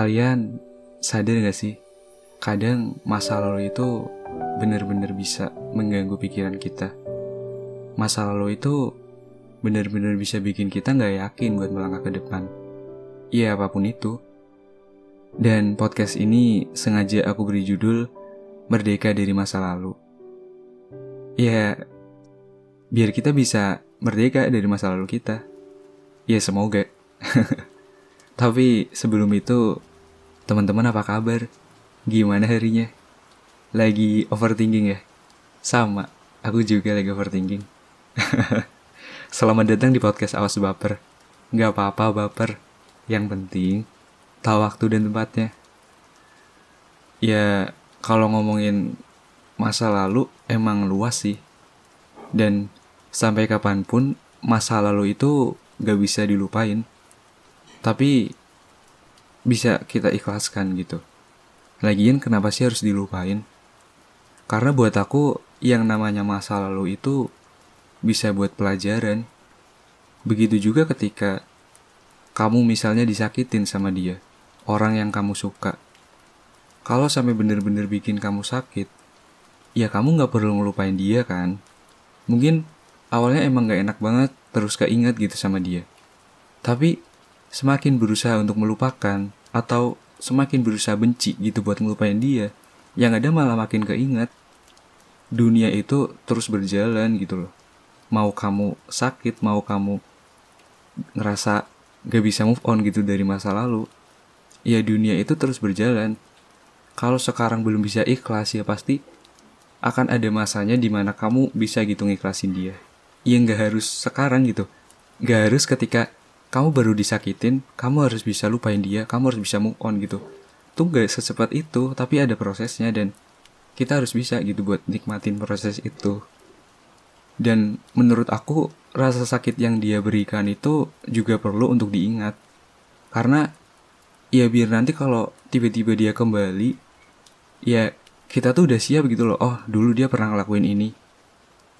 Kalian sadar gak sih? Kadang masa lalu itu benar-benar bisa mengganggu pikiran kita. Masa lalu itu benar-benar bisa bikin kita nggak yakin buat melangkah ke depan. Iya apa pun itu. Dan podcast ini sengaja aku beri judul Merdeka dari Masa Lalu. Ya, biar kita bisa merdeka dari masa lalu kita. Ya semoga. Tapi sebelum itu, teman-teman apa kabar? Gimana harinya? Lagi overthinking ya? Sama, aku juga lagi overthinking. Selamat datang di podcast Awas Baper. Gak apa-apa baper. Yang penting, tahu waktu dan tempatnya. Ya, kalau ngomongin masa lalu emang luas sih. Dan sampai kapan pun masa lalu itu gak bisa dilupain tapi bisa kita ikhlaskan gitu. Lagian kenapa sih harus dilupain? Karena buat aku yang namanya masa lalu itu bisa buat pelajaran. Begitu juga ketika kamu misalnya disakitin sama dia, orang yang kamu suka. Kalau sampai bener-bener bikin kamu sakit, ya kamu gak perlu ngelupain dia kan. Mungkin awalnya emang gak enak banget terus keinget gitu sama dia. Tapi semakin berusaha untuk melupakan atau semakin berusaha benci gitu buat ngelupain dia, yang ada malah makin keinget. Dunia itu terus berjalan gitu loh. Mau kamu sakit, mau kamu ngerasa gak bisa move on gitu dari masa lalu, ya dunia itu terus berjalan. Kalau sekarang belum bisa ikhlas ya pasti akan ada masanya di mana kamu bisa gitu ngiklasin dia. Ya nggak harus sekarang gitu. Gak harus ketika kamu baru disakitin, kamu harus bisa lupain dia, kamu harus bisa move on gitu. Tuh gak secepat itu, tapi ada prosesnya dan kita harus bisa gitu buat nikmatin proses itu. Dan menurut aku, rasa sakit yang dia berikan itu juga perlu untuk diingat. Karena ya biar nanti kalau tiba-tiba dia kembali, ya kita tuh udah siap gitu loh. Oh, dulu dia pernah ngelakuin ini.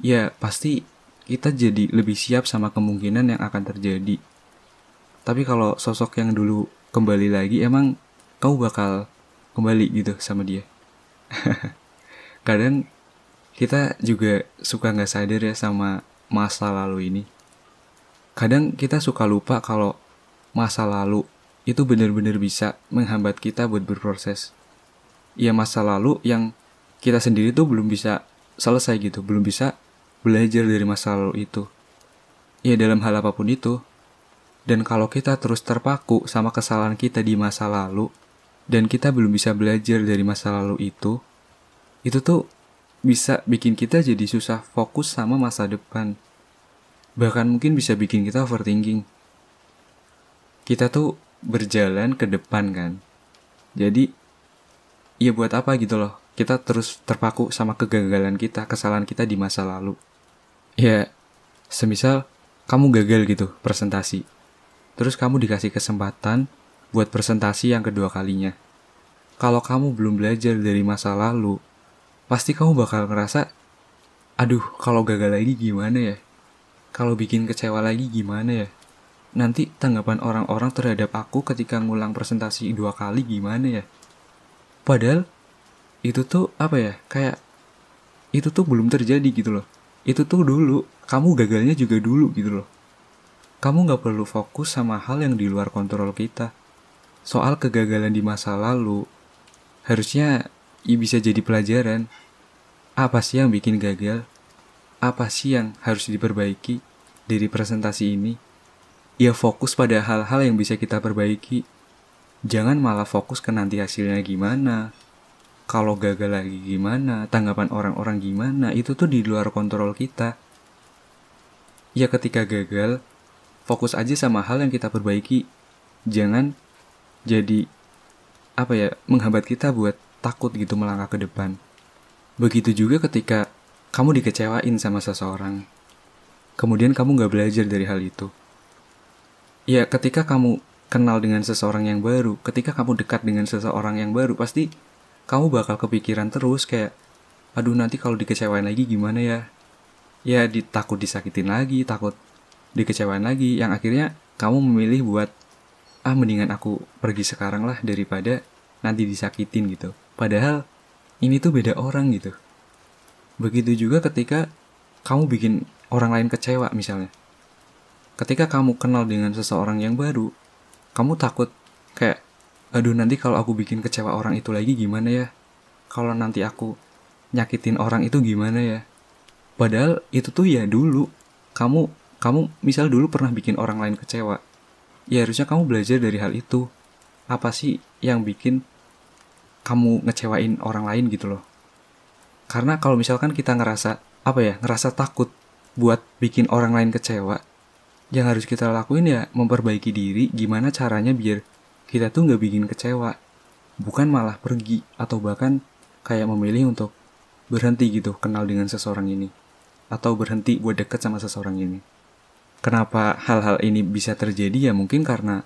Ya pasti kita jadi lebih siap sama kemungkinan yang akan terjadi tapi kalau sosok yang dulu kembali lagi emang kamu bakal kembali gitu sama dia? Kadang kita juga suka nggak sadar ya sama masa lalu ini. Kadang kita suka lupa kalau masa lalu itu benar-benar bisa menghambat kita buat berproses. Ya masa lalu yang kita sendiri tuh belum bisa selesai gitu belum bisa belajar dari masa lalu itu. Ya dalam hal apa pun itu dan kalau kita terus terpaku sama kesalahan kita di masa lalu, dan kita belum bisa belajar dari masa lalu itu, itu tuh bisa bikin kita jadi susah fokus sama masa depan. Bahkan mungkin bisa bikin kita overthinking. Kita tuh berjalan ke depan kan. Jadi, ya buat apa gitu loh. Kita terus terpaku sama kegagalan kita, kesalahan kita di masa lalu. Ya, semisal kamu gagal gitu presentasi Terus kamu dikasih kesempatan buat presentasi yang kedua kalinya. Kalau kamu belum belajar dari masa lalu, pasti kamu bakal ngerasa, aduh kalau gagal lagi gimana ya? Kalau bikin kecewa lagi gimana ya? Nanti tanggapan orang-orang terhadap aku ketika ngulang presentasi dua kali gimana ya? Padahal itu tuh apa ya? Kayak itu tuh belum terjadi gitu loh. Itu tuh dulu, kamu gagalnya juga dulu gitu loh kamu gak perlu fokus sama hal yang di luar kontrol kita. Soal kegagalan di masa lalu, harusnya ya bisa jadi pelajaran. Apa sih yang bikin gagal? Apa sih yang harus diperbaiki dari presentasi ini? Ya fokus pada hal-hal yang bisa kita perbaiki. Jangan malah fokus ke nanti hasilnya gimana. Kalau gagal lagi gimana, tanggapan orang-orang gimana, itu tuh di luar kontrol kita. Ya ketika gagal, fokus aja sama hal yang kita perbaiki. Jangan jadi apa ya menghambat kita buat takut gitu melangkah ke depan. Begitu juga ketika kamu dikecewain sama seseorang. Kemudian kamu gak belajar dari hal itu. Ya ketika kamu kenal dengan seseorang yang baru, ketika kamu dekat dengan seseorang yang baru, pasti kamu bakal kepikiran terus kayak, aduh nanti kalau dikecewain lagi gimana ya? Ya ditakut disakitin lagi, takut dikecewain lagi yang akhirnya kamu memilih buat ah mendingan aku pergi sekarang lah daripada nanti disakitin gitu. Padahal ini tuh beda orang gitu. Begitu juga ketika kamu bikin orang lain kecewa misalnya. Ketika kamu kenal dengan seseorang yang baru, kamu takut kayak, aduh nanti kalau aku bikin kecewa orang itu lagi gimana ya? Kalau nanti aku nyakitin orang itu gimana ya? Padahal itu tuh ya dulu. Kamu, kamu misal dulu pernah bikin orang lain kecewa. Ya harusnya kamu belajar dari hal itu. Apa sih yang bikin kamu ngecewain orang lain gitu loh? Karena kalau misalkan kita ngerasa, apa ya, ngerasa takut buat bikin orang lain kecewa, yang harus kita lakuin ya memperbaiki diri gimana caranya biar kita tuh nggak bikin kecewa bukan malah pergi atau bahkan kayak memilih untuk berhenti gitu kenal dengan seseorang ini atau berhenti buat deket sama seseorang ini kenapa hal-hal ini bisa terjadi? Ya mungkin karena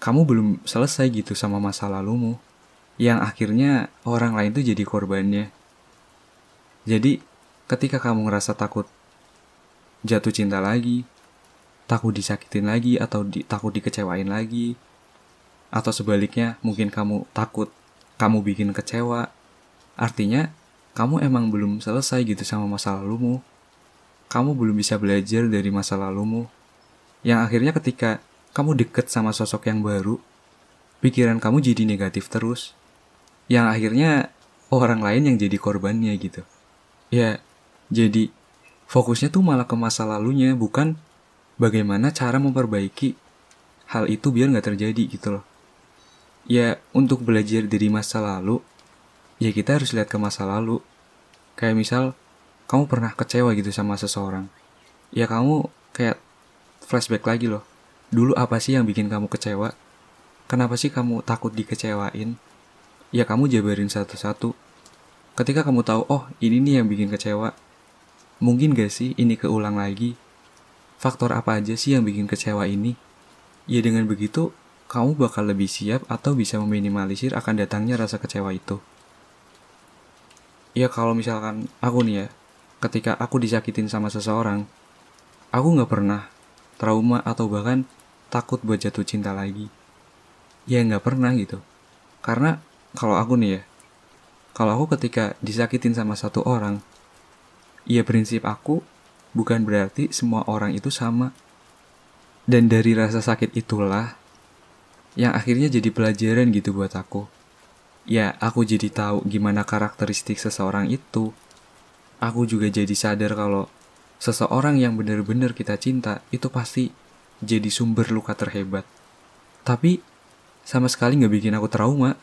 kamu belum selesai gitu sama masa lalumu yang akhirnya orang lain tuh jadi korbannya. Jadi ketika kamu ngerasa takut jatuh cinta lagi takut disakitin lagi atau di, takut dikecewain lagi atau sebaliknya mungkin kamu takut kamu bikin kecewa artinya kamu emang belum selesai gitu sama masa lalumu kamu belum bisa belajar dari masa lalumu yang akhirnya ketika kamu deket sama sosok yang baru pikiran kamu jadi negatif terus yang akhirnya orang lain yang jadi korbannya gitu ya jadi fokusnya tuh malah ke masa lalunya bukan bagaimana cara memperbaiki hal itu biar nggak terjadi gitu loh. Ya untuk belajar dari masa lalu, ya kita harus lihat ke masa lalu. Kayak misal kamu pernah kecewa gitu sama seseorang, ya kamu kayak flashback lagi loh. Dulu apa sih yang bikin kamu kecewa? Kenapa sih kamu takut dikecewain? Ya kamu jabarin satu-satu. Ketika kamu tahu, oh ini nih yang bikin kecewa, mungkin gak sih ini keulang lagi? faktor apa aja sih yang bikin kecewa ini? Ya dengan begitu, kamu bakal lebih siap atau bisa meminimalisir akan datangnya rasa kecewa itu. Ya kalau misalkan aku nih ya, ketika aku disakitin sama seseorang, aku nggak pernah trauma atau bahkan takut buat jatuh cinta lagi. Ya nggak pernah gitu. Karena kalau aku nih ya, kalau aku ketika disakitin sama satu orang, ya prinsip aku bukan berarti semua orang itu sama. Dan dari rasa sakit itulah yang akhirnya jadi pelajaran gitu buat aku. Ya, aku jadi tahu gimana karakteristik seseorang itu. Aku juga jadi sadar kalau seseorang yang benar-benar kita cinta itu pasti jadi sumber luka terhebat. Tapi sama sekali nggak bikin aku trauma.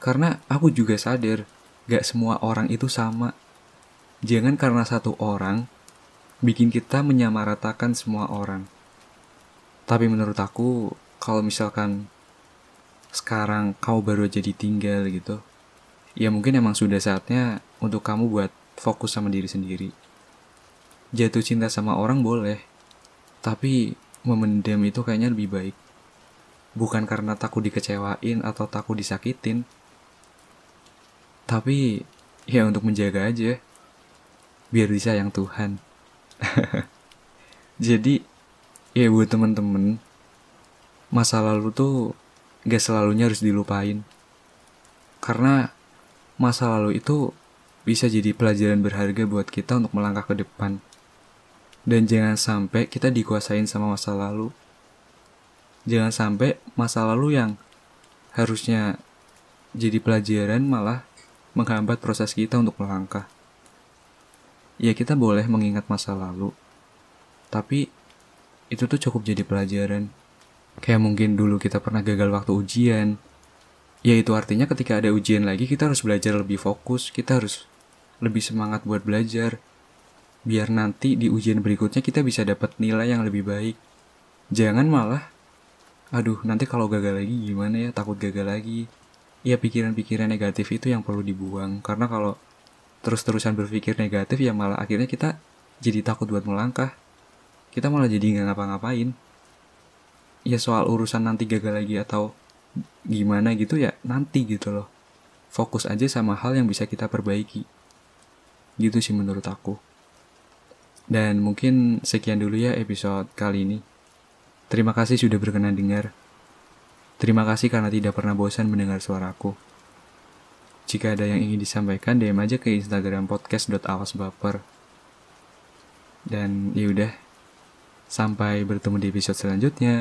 Karena aku juga sadar gak semua orang itu sama. Jangan karena satu orang bikin kita menyamaratakan semua orang. Tapi menurut aku, kalau misalkan sekarang kau baru jadi tinggal gitu, ya mungkin emang sudah saatnya untuk kamu buat fokus sama diri sendiri. Jatuh cinta sama orang boleh, tapi memendam itu kayaknya lebih baik. Bukan karena takut dikecewain atau takut disakitin, tapi ya untuk menjaga aja, biar disayang Tuhan. Jadi ya buat temen-temen masa lalu tuh gak selalunya harus dilupain. Karena masa lalu itu bisa jadi pelajaran berharga buat kita untuk melangkah ke depan. Dan jangan sampai kita dikuasain sama masa lalu. Jangan sampai masa lalu yang harusnya jadi pelajaran malah menghambat proses kita untuk melangkah ya kita boleh mengingat masa lalu, tapi itu tuh cukup jadi pelajaran. Kayak mungkin dulu kita pernah gagal waktu ujian, ya itu artinya ketika ada ujian lagi kita harus belajar lebih fokus, kita harus lebih semangat buat belajar, biar nanti di ujian berikutnya kita bisa dapat nilai yang lebih baik. Jangan malah, aduh nanti kalau gagal lagi gimana ya, takut gagal lagi. Ya pikiran-pikiran negatif itu yang perlu dibuang, karena kalau terus-terusan berpikir negatif ya malah akhirnya kita jadi takut buat melangkah. Kita malah jadi nggak ngapa-ngapain. Ya soal urusan nanti gagal lagi atau gimana gitu ya nanti gitu loh. Fokus aja sama hal yang bisa kita perbaiki. Gitu sih menurut aku. Dan mungkin sekian dulu ya episode kali ini. Terima kasih sudah berkenan dengar. Terima kasih karena tidak pernah bosan mendengar suaraku. Jika ada yang ingin disampaikan, DM aja ke Instagram podcast.awasbaper. Dan yaudah, sampai bertemu di episode selanjutnya.